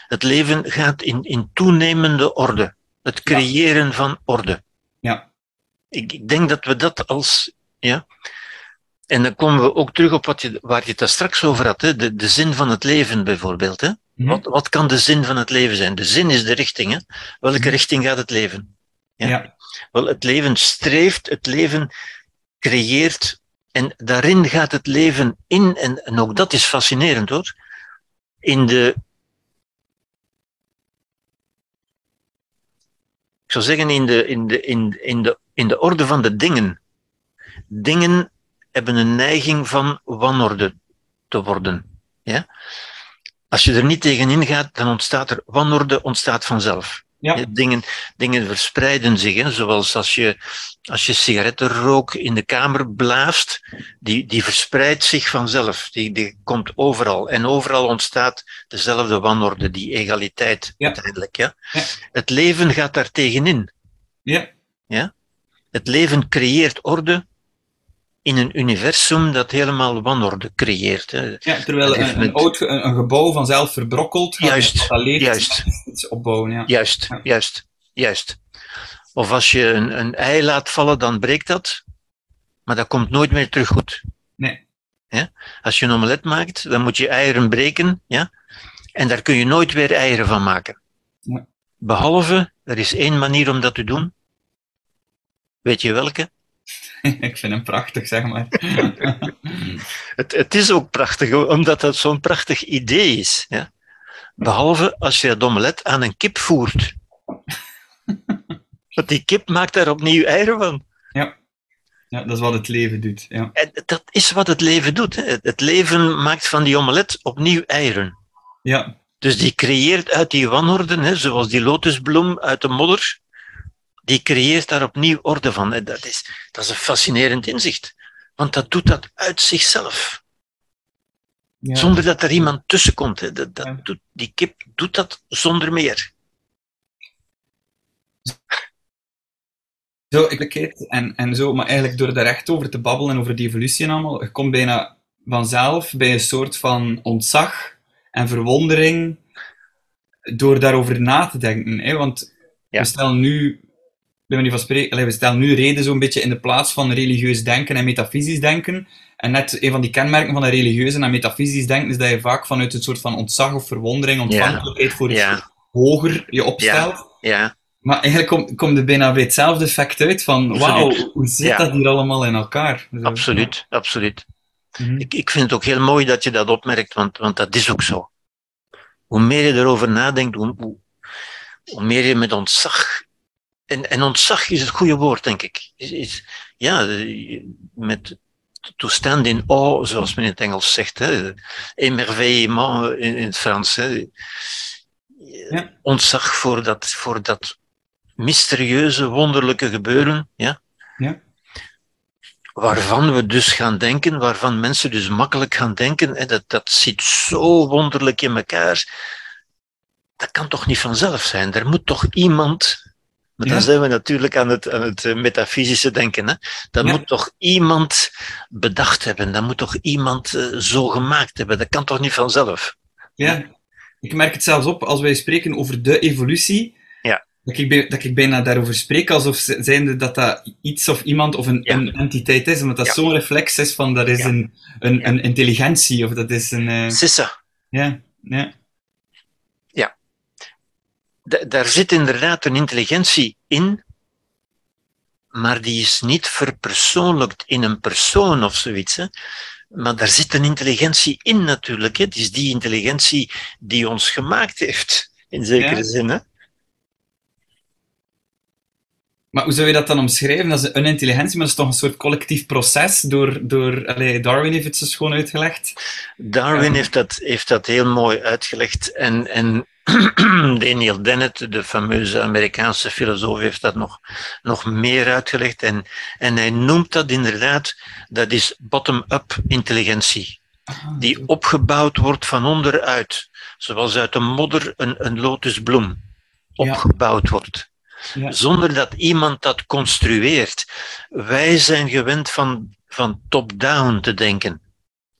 het leven gaat in, in toenemende orde. Het creëren van orde. Ja. Ik, ik denk dat we dat als. Ja. En dan komen we ook terug op wat je, waar je het daar straks over had, hè, de, de zin van het leven bijvoorbeeld. Hè. Mhm. Wat, wat kan de zin van het leven zijn? De zin is de richting. Hè. Welke Mhm. richting gaat het leven? Ja. Ja. Wel, het leven streeft, het leven creëert en daarin gaat het leven in, en, en ook dat is fascinerend hoor, in de, ik zou zeggen in de, in de, in, in de, in de orde van de dingen. Dingen hebben een neiging van wanorde te worden. Ja? Als je er niet tegenin gaat, dan ontstaat er wanorde, ontstaat vanzelf. Ja. Ja, Dingen, dingen verspreiden zich, hè? zoals als je, als je sigarettenrook in de kamer blaast, die, die verspreidt zich vanzelf, die, die komt overal. En overal ontstaat dezelfde wanorde, die egaliteit Ja. uiteindelijk. Ja? Ja. Het leven gaat daar tegenin. Ja. Het leven creëert orde in een universum dat helemaal wanorde creëert. Hè? Ja, terwijl een, een, oud, ge- een, gebouw vanzelf verbrokkelt, gaat Juist, juist. iets opbouwen. Ja. Juist, Ja. juist, juist. Of als je een, een ei laat vallen, dan breekt dat, maar dat komt nooit meer terug goed. Nee. Ja? Als je een omelet maakt, dan moet je eieren breken. Ja? En daar kun je nooit weer eieren van maken. Behalve, er is één manier om dat te doen. Weet je welke? *laughs* ik vind hem prachtig, zeg maar. *laughs* Het, het is ook prachtig, omdat dat zo'n prachtig idee is. Ja? Behalve als je het omelet aan een kip voert. Want die kip maakt daar opnieuw eieren van. ja. ja, dat is wat het leven doet. Ja. En dat is wat het leven doet. Hè. Het leven maakt van die omelet opnieuw eieren. ja, Dus die creëert uit die wanorde, hè, zoals die lotusbloem uit de modder, die creëert daar opnieuw orde van. En dat is, dat is een fascinerend inzicht. Want dat doet dat uit zichzelf. ja. Zonder dat er iemand tussen komt. Hè. Dat, dat Ja. doet, die kip doet dat zonder meer. Zo, ik en, en zo, maar eigenlijk door daar echt over te babbelen en over die evolutie en allemaal, je komt bijna vanzelf bij een soort van ontzag en verwondering door daarover na te denken. Hè? Want Ja. we stellen nu, bij manier van spreken, allee, we stellen nu reden zo'n beetje in de plaats van religieus denken en metafysisch denken. En net een van die kenmerken van een religieus en metafysisch denken is dat je vaak vanuit een soort van ontzag of verwondering, ontvankelijkheid voor iets Ja, hoger je opstelt. ja. Maar eigenlijk komt komt er bijna bij hetzelfde effect uit van, Absoluut. wauw, hoe zit Ja. dat hier allemaal in elkaar? Zo, absoluut, absoluut. ja. Mhm. Ik, ik vind het ook heel mooi dat je dat opmerkt, want, want dat is ook zo. Hoe meer je erover nadenkt, hoe, hoe, hoe meer je met ontzag. En, en ontzag is het goede woord, denk ik. Is, is, ja, eh, met to stand in awe, zoals men in het Engels zegt. Hè. Émerveillement in, in het Frans. Hè. Ja. Ontzag voor dat, voor dat mysterieuze, wonderlijke gebeuren. Ja? Ja. waarvan we dus gaan denken, waarvan mensen dus makkelijk gaan denken, hè, dat, dat zit zo wonderlijk in elkaar. Dat kan toch niet vanzelf zijn? Er moet toch iemand. Maar dan zijn we natuurlijk aan het, aan het eh, metafysische denken. Hè? Dat Ja. moet toch iemand bedacht hebben. Dat moet toch iemand eh, zo gemaakt hebben. Dat kan toch niet vanzelf? Ja, ik merk het zelfs op als wij spreken over de evolutie. Ja. Dat ik, dat ik bijna daarover spreek alsof zijnde dat dat iets of iemand of een, Ja. een entiteit is, omdat dat zo'n reflex is van dat is een, een, intelligentie of dat is een. Sissa. ja, ja, daar zit inderdaad een intelligentie in, maar die is niet verpersoonlijkt in een persoon of zoiets. Hè. Maar daar zit een intelligentie in natuurlijk. Hè. Het is die intelligentie die ons gemaakt heeft, in zekere Ja. zin. Hè. Maar hoe zou je dat dan omschrijven? Dat is een intelligentie, maar dat is toch een soort collectief proces door, door allee, Darwin heeft het zo schoon uitgelegd. Darwin Ja. heeft, dat, heeft dat heel mooi uitgelegd. En, en Daniel Dennett, de fameuze Amerikaanse filosoof, heeft dat nog, nog meer uitgelegd. En, en hij noemt dat inderdaad, dat is bottom-up intelligentie. Die opgebouwd wordt van onderuit. Zoals uit de modder een, een lotusbloem Ja. opgebouwd wordt. Ja. Zonder dat iemand dat construeert. Wij zijn gewend van, van top-down te denken.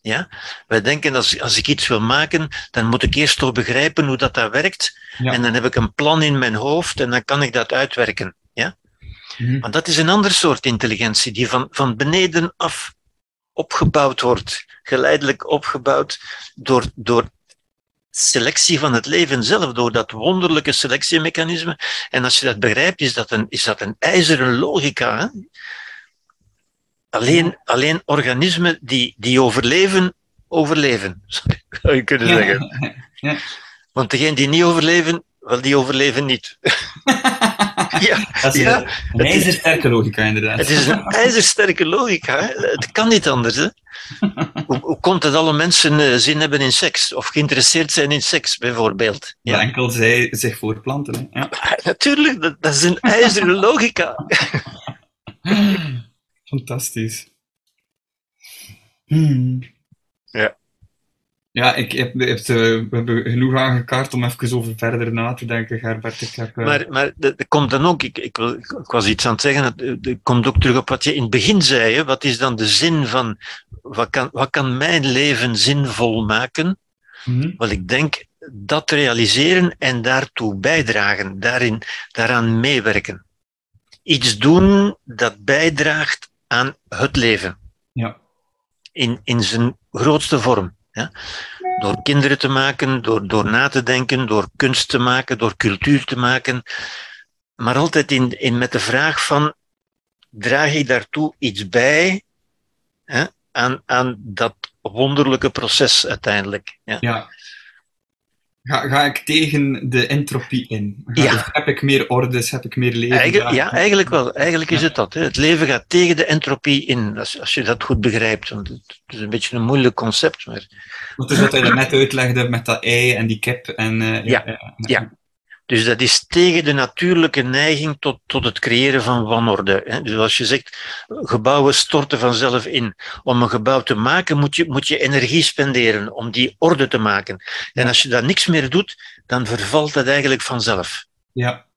Ja? Wij denken, als, als ik iets wil maken, dan moet ik eerst toch begrijpen hoe dat, dat werkt. Ja. En dan heb ik een plan in mijn hoofd en dan kan ik dat uitwerken. Ja? Mhm. Maar dat is een ander soort intelligentie, die van, van beneden af opgebouwd wordt. Geleidelijk opgebouwd door, door selectie van het leven zelf, door dat wonderlijke selectiemechanisme. En als je dat begrijpt, is dat een, is dat een ijzeren logica. Hè? Alleen, alleen organismen die, die overleven, overleven, zou je kunnen zeggen. *laughs* Ja. Want degenen die niet overleven, wel, die overleven niet. *laughs* ja, Dat is Ja, een, ijzersterke logica, inderdaad. het is een ijzersterke logica. Hè? Het kan niet anders. Hè? *laughs* Hoe, hoe komt het alle mensen eh, zin hebben in seks? Of geïnteresseerd zijn in seks, bijvoorbeeld? Dat Ja, enkel zij zich voortplanten. Hè. Ja. natuurlijk, dat, dat is een ijzeren logica. Fantastisch. Hmm. Ja. Ja, ik heb, heb, eh, we hebben genoeg aangekaart om even over verder na te denken, Gerbert. Ik heb, eh, Maar, maar dat dat komt dan ook, ik, ik, wil, ik was iets aan het zeggen, het, het komt ook terug op wat je in het begin zei. Hè? Wat is dan de zin van, wat kan, wat kan mijn leven zinvol maken? mhm. Wel, ik denk dat realiseren en daartoe bijdragen, daarin, daaraan meewerken. Iets doen dat bijdraagt aan het leven. Ja. in, in zijn grootste vorm. Ja? Door kinderen te maken, door, door na te denken, door kunst te maken, door cultuur te maken. Maar altijd in, in met de vraag van, draag ik daartoe iets bij hè, aan, aan dat wonderlijke proces uiteindelijk? Ja. ja. Ga, ga ik tegen de entropie in? Ga, Ja. dus heb ik meer ordes, heb ik meer leven? Ja, eigenlijk wel. Eigenlijk is het dat. Hè. Het leven gaat tegen de entropie in, als, als je dat goed begrijpt. Want het is een beetje een moeilijk concept. Maar Dat is wat hij net uitlegde met dat ei en die kip. En, eh, Ja. Ja. Dus dat is tegen de natuurlijke neiging tot, tot het creëren van wanorde. Dus als je zegt, gebouwen storten vanzelf in. Om een gebouw te maken moet je, moet je energie spenderen om die orde te maken. En als je daar niks meer doet, dan vervalt dat eigenlijk vanzelf. ja.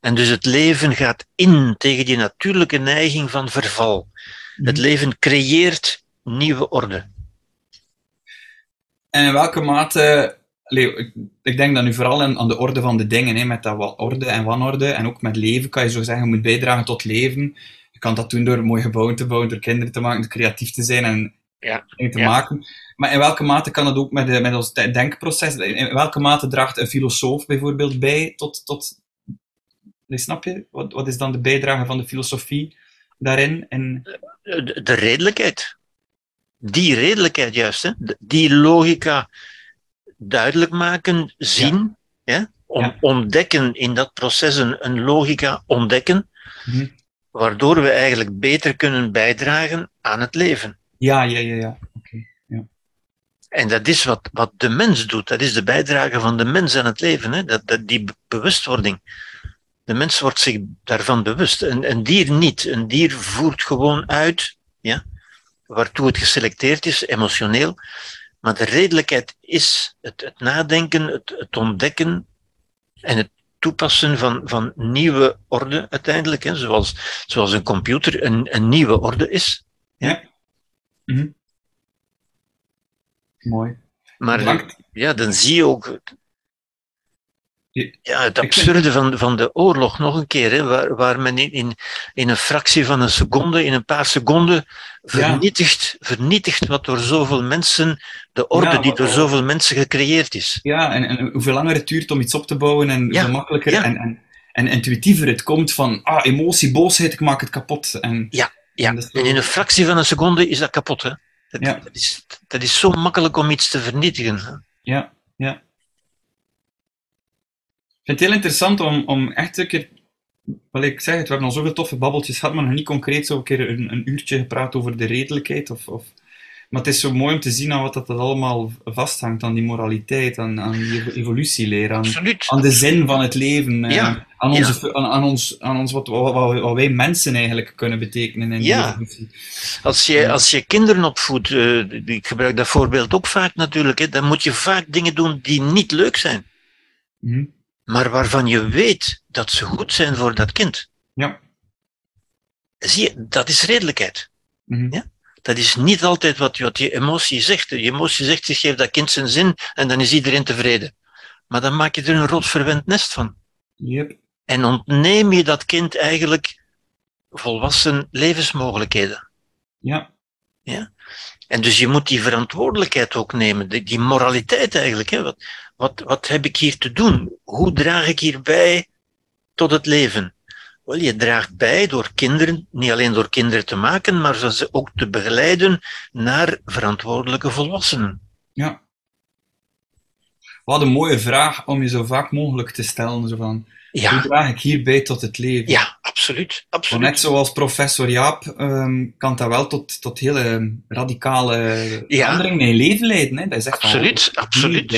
En dus het leven gaat in tegen die natuurlijke neiging van verval. Het Mhm. leven creëert nieuwe orde. En in welke mate, allee, ik, denk dan nu vooral aan, aan de orde van de dingen, hè, met dat wat orde en wanorde, en ook met leven kan je zo zeggen, je moet bijdragen tot leven. Je kan dat doen door mooie gebouwen te bouwen, door kinderen te maken, door creatief te zijn en Ja, dingen te ja. maken. Maar in welke mate kan dat ook met, de, met ons de- denkproces? In welke mate draagt een filosoof bijvoorbeeld bij tot... tot nee, snap je? Wat, wat is dan de bijdrage van de filosofie daarin? En, de, de redelijkheid. Die redelijkheid juist, hè? Die logica duidelijk maken, zien, ja. Om, Ja. ontdekken in dat proces een, een logica ontdekken, Mhm. waardoor we eigenlijk beter kunnen bijdragen aan het leven. ja, ja, ja, ja. En dat is wat, wat de mens doet. Dat is de bijdrage van de mens aan het leven. Hè? Dat, dat, die be- bewustwording. De mens wordt zich daarvan bewust. Een, een dier niet. Een dier voert gewoon uit ja, waartoe het geselecteerd is, emotioneel. Maar de redelijkheid is het, het nadenken, het, het ontdekken en het toepassen van, van nieuwe orde uiteindelijk. Hè? Zoals, zoals een computer een, een nieuwe orde is. Mhm. Mooi. Maar Bedankt. ja, dan zie je ook ja, het absurde van, van de oorlog nog een keer, hè, waar, waar men in, in, in een fractie van een seconde, in een paar seconden, vernietigt, vernietigt wat door zoveel mensen, de orde Ja, die door zoveel mensen gecreëerd is. Ja, en, en hoeveel langer het duurt om iets op te bouwen en Ja, hoe makkelijker ja. en, en, en intuïtiever het komt van ah, emotie, boosheid, ik maak het kapot. En, Ja, en zo- En in een fractie van een seconde is dat kapot. Hè. Dat, Ja. dat, is, dat is zo makkelijk om iets te vernietigen. Hè. Ja, ja. Vind het heel interessant om, om echt een keer... Wat ik zeg, het, we hebben al zoveel toffe babbeltjes gehad, maar nog niet concreet zo een keer een, een uurtje gepraat over de redelijkheid. Of, of... Maar het is zo mooi om te zien aan wat dat allemaal vasthangt, aan die moraliteit, aan, aan die evolutieleer, aan, aan de zin van het leven, eh, Ja, aan, ja. onze, aan, aan ons, aan ons wat, wat, wat, wat wij mensen eigenlijk kunnen betekenen in Ja. die. Als je, als je kinderen opvoedt, eh, ik gebruik dat voorbeeld ook vaak natuurlijk, hè, dan moet je vaak dingen doen die niet leuk zijn. Mhm. Maar waarvan je weet dat ze goed zijn voor dat kind. Ja. Zie je, dat is redelijkheid. Mhm. Ja. Dat is niet altijd wat, wat je emotie zegt. Je emotie zegt, je geeft dat kind zijn zin en dan is iedereen tevreden. Maar dan maak je er een rot verwend nest van. Yep. En ontneem je dat kind eigenlijk volwassen levensmogelijkheden. Ja. En dus je moet die verantwoordelijkheid ook nemen, die, die moraliteit eigenlijk. Hè. Wat, wat, wat heb ik hier te doen? Hoe draag ik hier bij tot het leven? Wel, je draagt bij door kinderen, niet alleen door kinderen te maken, maar ze ook te begeleiden naar verantwoordelijke volwassenen. Ja. Wat een mooie vraag om je zo vaak mogelijk te stellen. Zo van, Hoe draag ik hierbij tot het leven? ja absoluut. Absoluut. net zoals professor Jaap ehm, kan dat wel tot, tot hele radicale Ja. veranderingen in je leven leiden. Hè? Dat is echt Absoluut, absoluut,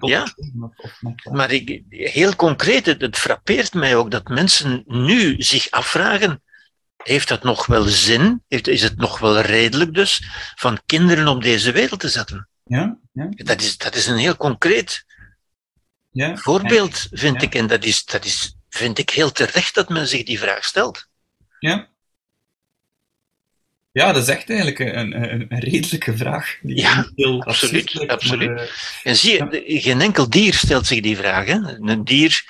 tot Ja. Of, of Maar ik, heel concreet, het, het frappeert mij ook dat mensen nu zich afvragen: heeft dat nog wel zin? Is het nog wel redelijk dus van kinderen op deze wereld te zetten? ja, ja, Dat is, dat is een heel concreet ja. voorbeeld, vind Ja. ik. En dat is, dat is, vind ik heel terecht dat men zich die vraag stelt. Ja. Ja, dat is echt eigenlijk een, een, een redelijke vraag. Die Ja, heel absoluut, lijkt, absoluut. maar, eh, En zie je, geen enkel dier stelt zich die vraag. Hè? Een dier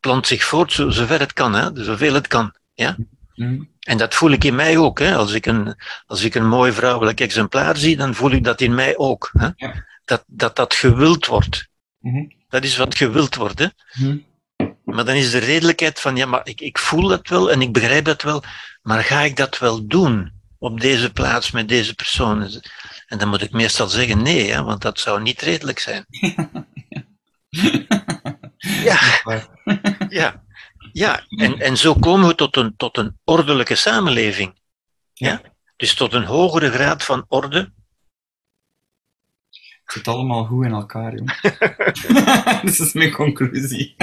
plant zich voort zo, zover het kan, hè? zoveel het kan. Ja? Mm. En dat voel ik in mij ook. Hè. Als, ik een, als ik een mooi vrouwelijk exemplaar zie, dan voel ik dat in mij ook. Hè. Ja. Dat, dat dat gewild wordt. Mhm. Dat is wat gewild wordt. Hè. Mhm. Maar dan is de redelijkheid van, ja, maar ik, ik voel dat wel en ik begrijp dat wel, maar ga ik dat wel doen op deze plaats met deze persoon? En dan moet ik meestal zeggen nee, hè, want dat zou niet redelijk zijn. *laughs* Ja, ja, ja. En, en zo komen we tot een, tot een ordelijke samenleving. Ja? Dus tot een hogere graad van orde. Het zit allemaal goed in elkaar, joh. *laughs* *laughs* dat is mijn conclusie.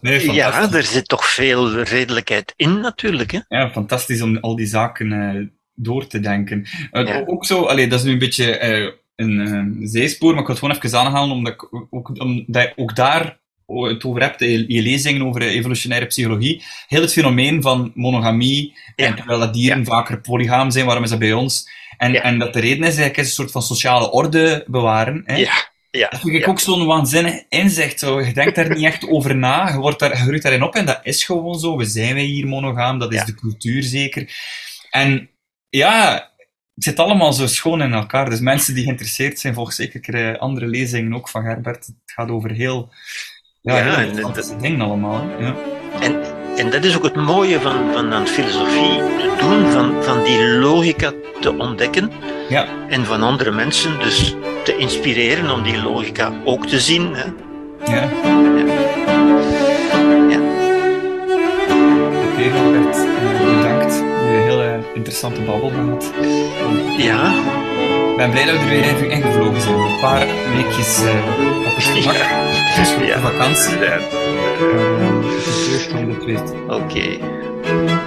Nee. Ja, er zit toch veel redelijkheid in natuurlijk. Hè? Ja, fantastisch om al die zaken eh, door te denken. Eh, Ja. Ook zo, allee, dat is nu een beetje eh, een zijspoor, maar ik wil het gewoon even aanhalen, omdat, ik ook, omdat je ook daar het over hebt, in je lezingen over evolutionaire psychologie. Heel het fenomeen van monogamie, Ja. en terwijl dat dieren vaker polygaam zijn, waarom is dat bij ons? En, en dat de reden is eigenlijk is een soort van sociale orde bewaren. Hè? Ja, ja. Dat vind ik ja. ook zo'n waanzinnig inzicht. Zo. Je denkt daar niet echt over na. Je, wordt daar, je groeit daarin op en dat is gewoon zo. We zijn wij hier monogaam. Dat is Ja. de cultuur zeker. En ja, het zit allemaal zo schoon in elkaar. Dus mensen die geïnteresseerd zijn, volgens zeker eh, andere lezingen ook van Gerbert. Het gaat over heel, ja, Ja, heel en interessante dingen allemaal. Ja. En, en dat is ook het mooie van, van aan filosofie te doen, van, van die logica te ontdekken Ja. en van andere mensen dus te inspireren om die logica ook te zien. Hè. Ja. Ja. Oké, Gerbert. eh, Bedankt. Een hele interessante babbel gehad. Ja, ben blij dat we er weer even ingevlogen zijn. Een paar weekjes eh, op het gemak. Ja. *laughs* vakantie. Maar, eh, het